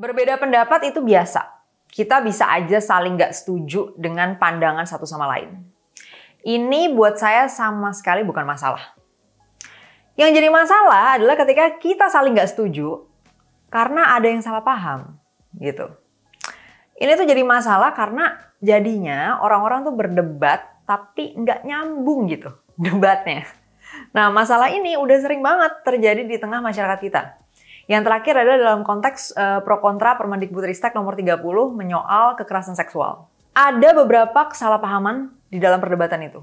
Berbeda pendapat itu biasa. Kita bisa aja saling gak setuju dengan pandangan satu sama lain. Ini buat saya sama sekali bukan masalah. Yang jadi masalah adalah ketika kita saling gak setuju karena ada yang salah paham gitu. Ini tuh jadi masalah karena jadinya orang-orang tuh berdebat tapi nggak nyambung gitu debatnya. Nah masalah ini udah sering banget terjadi di tengah masyarakat kita. Yang terakhir adalah dalam konteks uh, pro kontra Permendikbudristek nomor 30 menyoal kekerasan seksual. Ada beberapa kesalahpahaman di dalam perdebatan itu.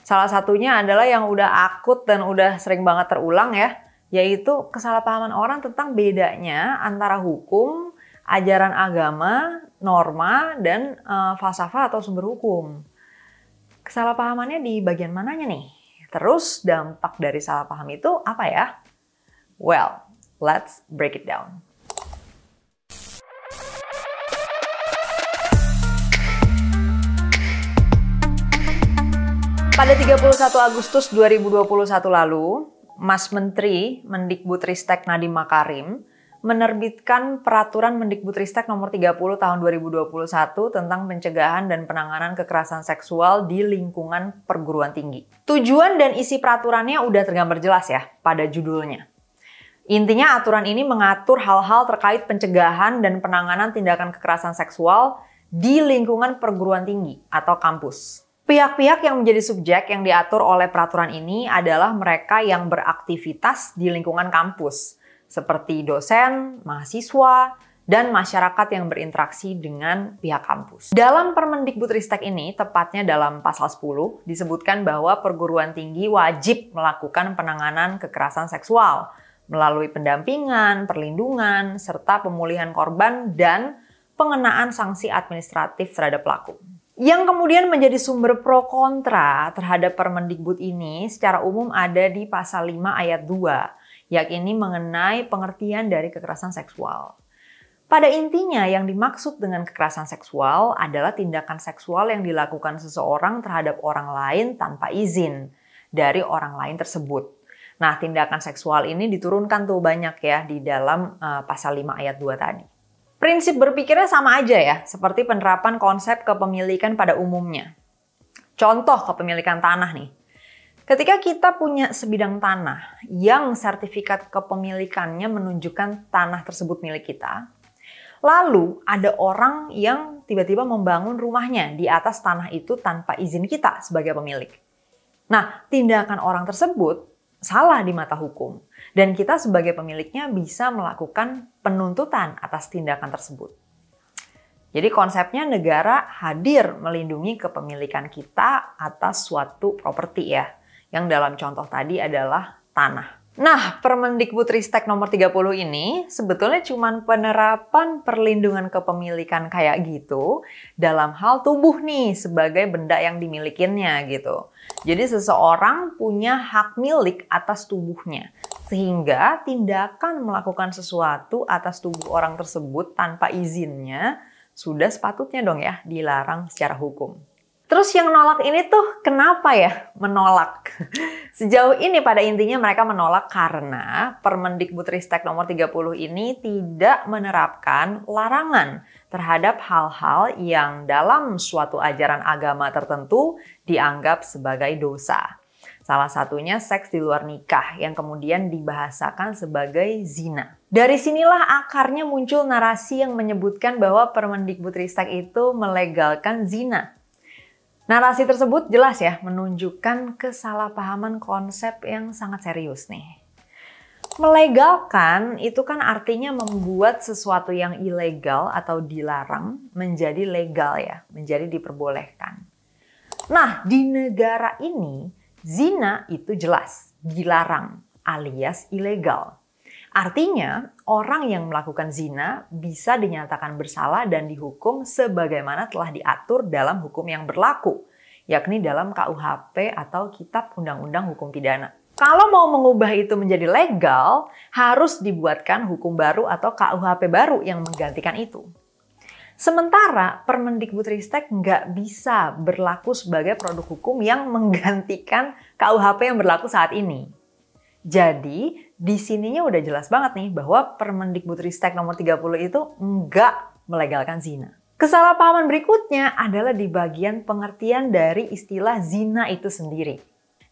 Salah satunya adalah yang udah akut dan udah sering banget terulang ya, yaitu kesalahpahaman orang tentang bedanya antara hukum, ajaran agama, norma, dan uh, falsafah atau sumber hukum. Kesalahpahamannya di bagian mananya nih? Terus dampak dari salah paham itu apa ya? Well, let's break it down. Pada 31 Agustus 2021 lalu, Mas Menteri Mendikbudristek Nadiem Makarim menerbitkan peraturan Mendikbudristek nomor 30 tahun 2021 tentang pencegahan dan penanganan kekerasan seksual di lingkungan perguruan tinggi. Tujuan dan isi peraturannya udah tergambar jelas ya pada judulnya. Intinya aturan ini mengatur hal-hal terkait pencegahan dan penanganan tindakan kekerasan seksual di lingkungan perguruan tinggi atau kampus. Pihak-pihak yang menjadi subjek yang diatur oleh peraturan ini adalah mereka yang beraktivitas di lingkungan kampus, seperti dosen, mahasiswa, dan masyarakat yang berinteraksi dengan pihak kampus. Dalam Permendikbudristek ini, tepatnya dalam pasal 10, disebutkan bahwa perguruan tinggi wajib melakukan penanganan kekerasan seksual melalui pendampingan, perlindungan, serta pemulihan korban dan pengenaan sanksi administratif terhadap pelaku. Yang kemudian menjadi sumber pro kontra terhadap Permendikbud ini secara umum ada di pasal 5 ayat 2 yakni mengenai pengertian dari kekerasan seksual. Pada intinya, yang dimaksud dengan kekerasan seksual adalah tindakan seksual yang dilakukan seseorang terhadap orang lain tanpa izin dari orang lain tersebut. Nah, tindakan seksual ini diturunkan tuh banyak ya di dalam uh, pasal 5 ayat 2 tadi. Prinsip berpikirnya sama aja ya, seperti penerapan konsep kepemilikan pada umumnya. Contoh kepemilikan tanah nih. Ketika kita punya sebidang tanah yang sertifikat kepemilikannya menunjukkan tanah tersebut milik kita, lalu ada orang yang tiba-tiba membangun rumahnya di atas tanah itu tanpa izin kita sebagai pemilik. Nah, tindakan orang tersebut salah di mata hukum dan kita sebagai pemiliknya bisa melakukan penuntutan atas tindakan tersebut. Jadi konsepnya negara hadir melindungi kepemilikan kita atas suatu properti ya yang dalam contoh tadi adalah tanah. Nah, Permendikbudristek nomor 30 ini sebetulnya cuma penerapan perlindungan kepemilikan kayak gitu dalam hal tubuh nih sebagai benda yang dimilikinya gitu. Jadi seseorang punya hak milik atas tubuhnya. Sehingga tindakan melakukan sesuatu atas tubuh orang tersebut tanpa izinnya sudah sepatutnya dong ya dilarang secara hukum. Terus yang nolak ini tuh kenapa ya menolak? Sejauh ini pada intinya mereka menolak karena Permendikbudristek nomor 30 ini tidak menerapkan larangan terhadap hal-hal yang dalam suatu ajaran agama tertentu dianggap sebagai dosa. Salah satunya seks di luar nikah yang kemudian dibahasakan sebagai zina. Dari sinilah akarnya muncul narasi yang menyebutkan bahwa Permendikbudristek itu melegalkan zina Narasi tersebut jelas ya menunjukkan kesalahpahaman konsep yang sangat serius nih. Melegalkan itu kan artinya membuat sesuatu yang ilegal atau dilarang menjadi legal ya, menjadi diperbolehkan. Nah, di negara ini zina itu jelas dilarang alias ilegal. Artinya, orang yang melakukan zina bisa dinyatakan bersalah dan dihukum sebagaimana telah diatur dalam hukum yang berlaku, yakni dalam KUHP atau Kitab Undang-Undang Hukum Pidana. Kalau mau mengubah itu menjadi legal, harus dibuatkan hukum baru atau KUHP baru yang menggantikan itu. Sementara Permendikbudristek nggak bisa berlaku sebagai produk hukum yang menggantikan KUHP yang berlaku saat ini. Jadi, di sininya udah jelas banget nih bahwa Permendikbudristek nomor 30 itu enggak melegalkan zina. Kesalahpahaman berikutnya adalah di bagian pengertian dari istilah zina itu sendiri.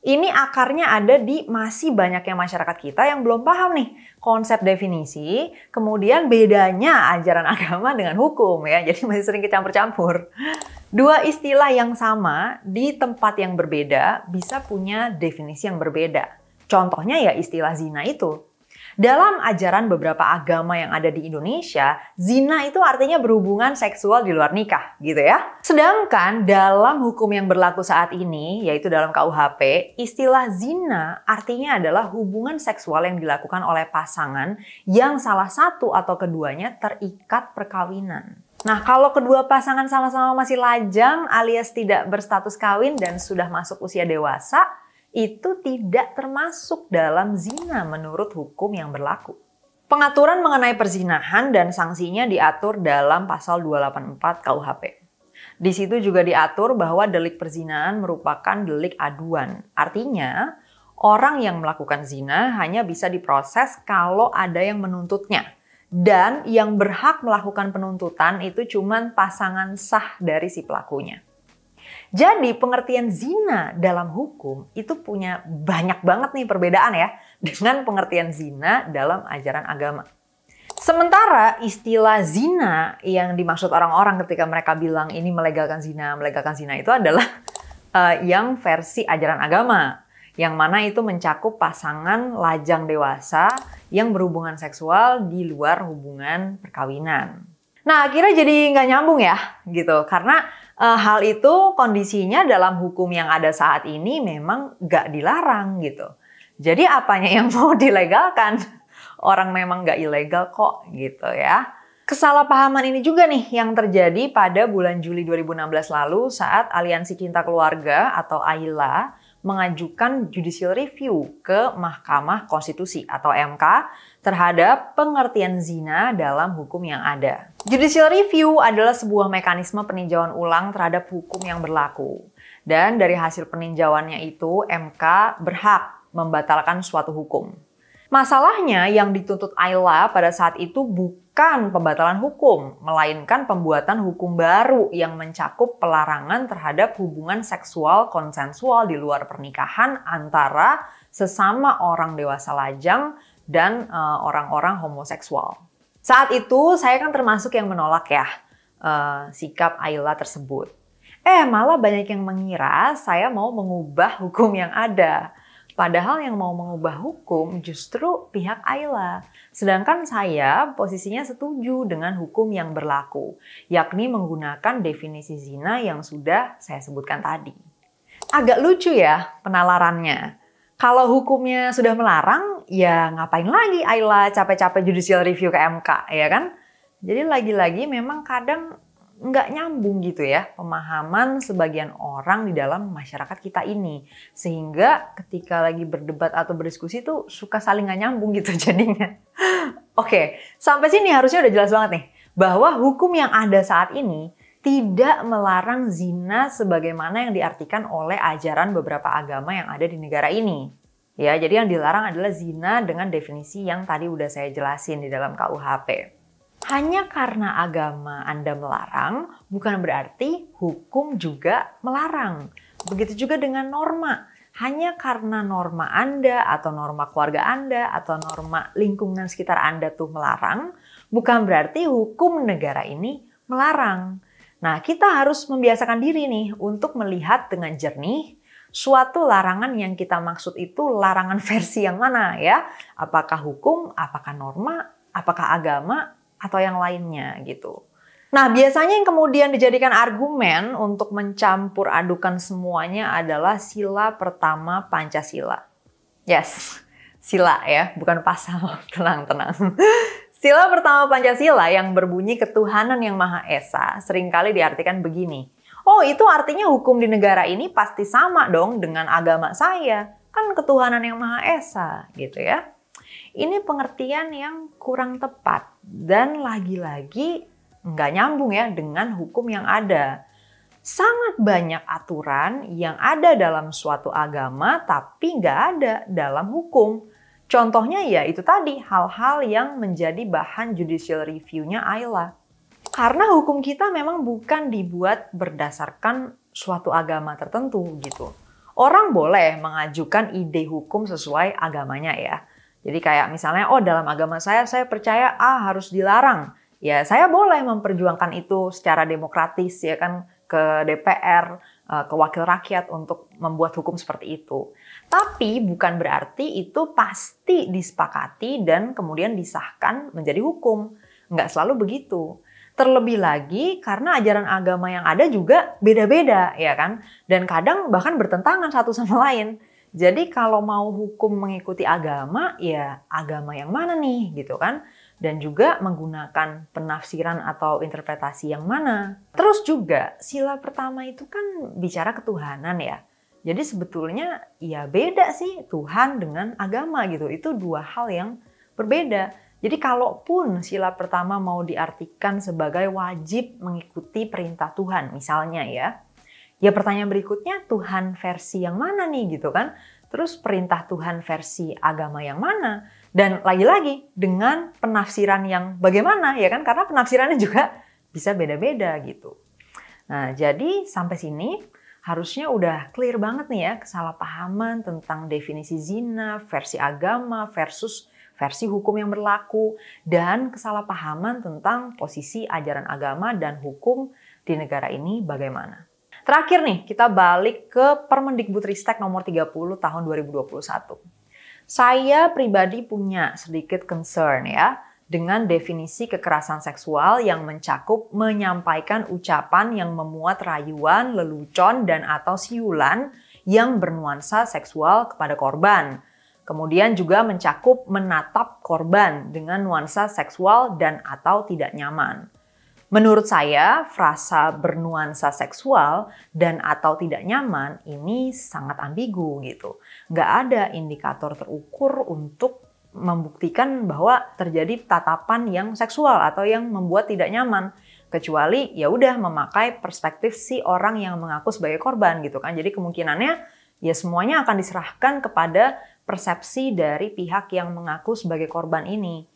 Ini akarnya ada di masih banyaknya masyarakat kita yang belum paham nih konsep definisi, kemudian bedanya ajaran agama dengan hukum ya, jadi masih sering kecampur-campur. Dua istilah yang sama di tempat yang berbeda bisa punya definisi yang berbeda. Contohnya ya istilah zina itu. Dalam ajaran beberapa agama yang ada di Indonesia, zina itu artinya berhubungan seksual di luar nikah, gitu ya. Sedangkan dalam hukum yang berlaku saat ini, yaitu dalam KUHP, istilah zina artinya adalah hubungan seksual yang dilakukan oleh pasangan yang salah satu atau keduanya terikat perkawinan. Nah, kalau kedua pasangan sama-sama masih lajang alias tidak berstatus kawin dan sudah masuk usia dewasa, itu tidak termasuk dalam zina menurut hukum yang berlaku. Pengaturan mengenai perzinahan dan sanksinya diatur dalam pasal 284 KUHP. Di situ juga diatur bahwa delik perzinahan merupakan delik aduan. Artinya, orang yang melakukan zina hanya bisa diproses kalau ada yang menuntutnya. Dan yang berhak melakukan penuntutan itu cuma pasangan sah dari si pelakunya. Jadi pengertian zina dalam hukum itu punya banyak banget nih perbedaan ya dengan pengertian zina dalam ajaran agama. Sementara istilah zina yang dimaksud orang-orang ketika mereka bilang ini melegalkan zina, melegalkan zina itu adalah uh, yang versi ajaran agama. Yang mana itu mencakup pasangan lajang dewasa yang berhubungan seksual di luar hubungan perkawinan. Nah akhirnya jadi nggak nyambung ya gitu karena uh, hal itu kondisinya dalam hukum yang ada saat ini memang gak dilarang gitu. Jadi apanya yang mau dilegalkan? Orang memang gak ilegal kok gitu ya. Kesalahpahaman ini juga nih yang terjadi pada bulan Juli 2016 lalu saat Aliansi Cinta Keluarga atau AILA mengajukan judicial review ke Mahkamah Konstitusi atau MK terhadap pengertian zina dalam hukum yang ada. Judicial review adalah sebuah mekanisme peninjauan ulang terhadap hukum yang berlaku. Dan dari hasil peninjauannya itu, MK berhak membatalkan suatu hukum. Masalahnya yang dituntut Ayla pada saat itu bukan pembatalan hukum, melainkan pembuatan hukum baru yang mencakup pelarangan terhadap hubungan seksual konsensual di luar pernikahan antara sesama orang dewasa lajang dan eh, orang-orang uh, homoseksual. Saat itu saya kan termasuk yang menolak ya uh, sikap Ayla tersebut. Eh malah banyak yang mengira saya mau mengubah hukum yang ada. Padahal yang mau mengubah hukum justru pihak Ayla. Sedangkan saya posisinya setuju dengan hukum yang berlaku, yakni menggunakan definisi zina yang sudah saya sebutkan tadi. Agak lucu ya penalarannya. Kalau hukumnya sudah melarang, ya ngapain lagi Ayla capek-capek judicial review ke MK, ya kan? Jadi lagi-lagi memang kadang nggak nyambung gitu ya pemahaman sebagian orang di dalam masyarakat kita ini. Sehingga ketika lagi berdebat atau berdiskusi tuh suka saling nggak nyambung gitu jadinya. Oke, sampai sini harusnya udah jelas banget nih. Bahwa hukum yang ada saat ini tidak melarang zina sebagaimana yang diartikan oleh ajaran beberapa agama yang ada di negara ini. Ya, jadi yang dilarang adalah zina dengan definisi yang tadi udah saya jelasin di dalam KUHP. Hanya karena agama Anda melarang, bukan berarti hukum juga melarang. Begitu juga dengan norma. Hanya karena norma Anda atau norma keluarga Anda atau norma lingkungan sekitar Anda tuh melarang, bukan berarti hukum negara ini melarang. Nah, kita harus membiasakan diri nih untuk melihat dengan jernih suatu larangan yang kita maksud itu larangan versi yang mana ya? Apakah hukum, apakah norma, apakah agama, atau yang lainnya gitu. Nah, biasanya yang kemudian dijadikan argumen untuk mencampur adukan semuanya adalah sila pertama Pancasila. Yes, sila ya, bukan pasal. Tenang, tenang. Sila pertama Pancasila yang berbunyi ketuhanan yang Maha Esa sering kali diartikan begini. Oh, itu artinya hukum di negara ini pasti sama dong dengan agama saya. Kan ketuhanan yang Maha Esa, gitu ya. Ini pengertian yang kurang tepat dan lagi-lagi nggak nyambung ya dengan hukum yang ada. Sangat banyak aturan yang ada dalam suatu agama tapi nggak ada dalam hukum. Contohnya ya itu tadi, hal-hal yang menjadi bahan judicial review-nya Ayla. Karena hukum kita memang bukan dibuat berdasarkan suatu agama tertentu gitu. Orang boleh mengajukan ide hukum sesuai agamanya ya. Jadi kayak misalnya, oh dalam agama saya, saya percaya A harus dilarang. Ya saya boleh memperjuangkan itu secara demokratis ya kan ke DPR, eh, ke wakil rakyat untuk membuat hukum seperti itu. Tapi bukan berarti itu pasti disepakati dan kemudian disahkan menjadi hukum. Nggak selalu begitu. Terlebih lagi karena ajaran agama yang ada juga beda-beda ya kan. Dan kadang bahkan bertentangan satu sama lain. Jadi kalau mau hukum mengikuti agama, ya agama yang mana nih gitu kan? dan juga menggunakan penafsiran atau interpretasi yang mana. Terus juga sila pertama itu kan bicara ketuhanan ya. Jadi sebetulnya ya beda sih Tuhan dengan agama gitu. Itu dua hal yang berbeda. Jadi kalaupun sila pertama mau diartikan sebagai wajib mengikuti perintah Tuhan misalnya ya. Ya pertanyaan berikutnya Tuhan versi yang mana nih gitu kan? Terus perintah Tuhan versi agama yang mana? Dan lagi-lagi dengan penafsiran yang bagaimana ya kan? Karena penafsirannya juga bisa beda-beda gitu. Nah, jadi sampai sini harusnya udah clear banget nih ya kesalahpahaman tentang definisi zina, versi agama versus versi hukum yang berlaku dan kesalahpahaman tentang posisi ajaran agama dan hukum di negara ini bagaimana. Terakhir nih, kita balik ke Permendikbudristek nomor 30 tahun 2021. Saya pribadi punya sedikit concern ya dengan definisi kekerasan seksual yang mencakup menyampaikan ucapan yang memuat rayuan, lelucon, dan atau siulan yang bernuansa seksual kepada korban. Kemudian juga mencakup menatap korban dengan nuansa seksual dan atau tidak nyaman. Menurut saya, frasa bernuansa seksual dan atau tidak nyaman ini sangat ambigu gitu. Nggak ada indikator terukur untuk membuktikan bahwa terjadi tatapan yang seksual atau yang membuat tidak nyaman kecuali ya udah memakai perspektif si orang yang mengaku sebagai korban gitu kan. Jadi kemungkinannya ya semuanya akan diserahkan kepada persepsi dari pihak yang mengaku sebagai korban ini.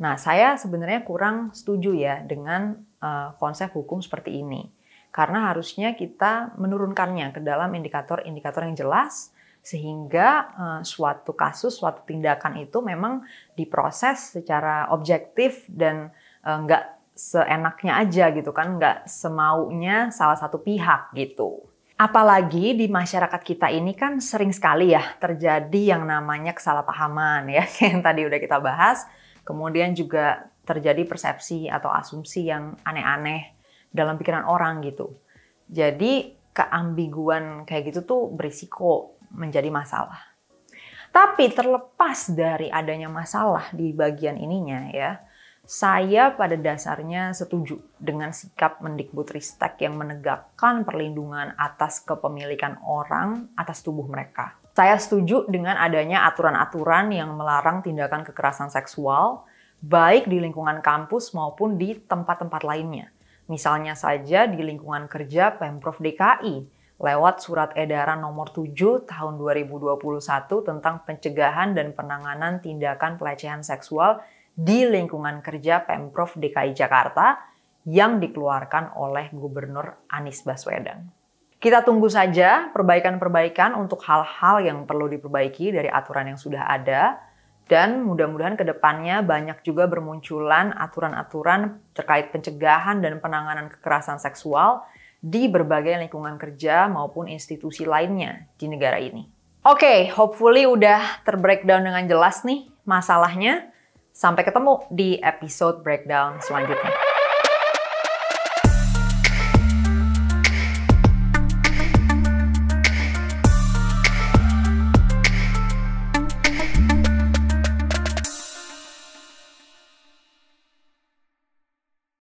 Nah, saya sebenarnya kurang setuju ya dengan uh, konsep hukum seperti ini. Karena harusnya kita menurunkannya ke dalam indikator-indikator yang jelas sehingga uh, suatu kasus, suatu tindakan itu memang diproses secara objektif dan uh, nggak seenaknya aja gitu kan, nggak semaunya salah satu pihak gitu. Apalagi di masyarakat kita ini kan sering sekali ya terjadi yang namanya kesalahpahaman ya, yang tadi udah kita bahas Kemudian juga terjadi persepsi atau asumsi yang aneh-aneh dalam pikiran orang gitu. Jadi keambiguan kayak gitu tuh berisiko menjadi masalah. Tapi terlepas dari adanya masalah di bagian ininya ya, saya pada dasarnya setuju dengan sikap Mendikbudristek yang menegakkan perlindungan atas kepemilikan orang atas tubuh mereka. Saya setuju dengan adanya aturan-aturan yang melarang tindakan kekerasan seksual, baik di lingkungan kampus maupun di tempat-tempat lainnya. Misalnya saja di lingkungan kerja Pemprov DKI lewat surat edaran nomor 7 tahun 2021 tentang pencegahan dan penanganan tindakan pelecehan seksual di lingkungan kerja Pemprov DKI Jakarta yang dikeluarkan oleh Gubernur Anies Baswedan. Kita tunggu saja perbaikan-perbaikan untuk hal-hal yang perlu diperbaiki dari aturan yang sudah ada. Dan mudah-mudahan ke depannya banyak juga bermunculan aturan-aturan terkait pencegahan dan penanganan kekerasan seksual di berbagai lingkungan kerja maupun institusi lainnya di negara ini. Oke, okay, hopefully udah terbreakdown dengan jelas nih masalahnya. Sampai ketemu di episode breakdown selanjutnya.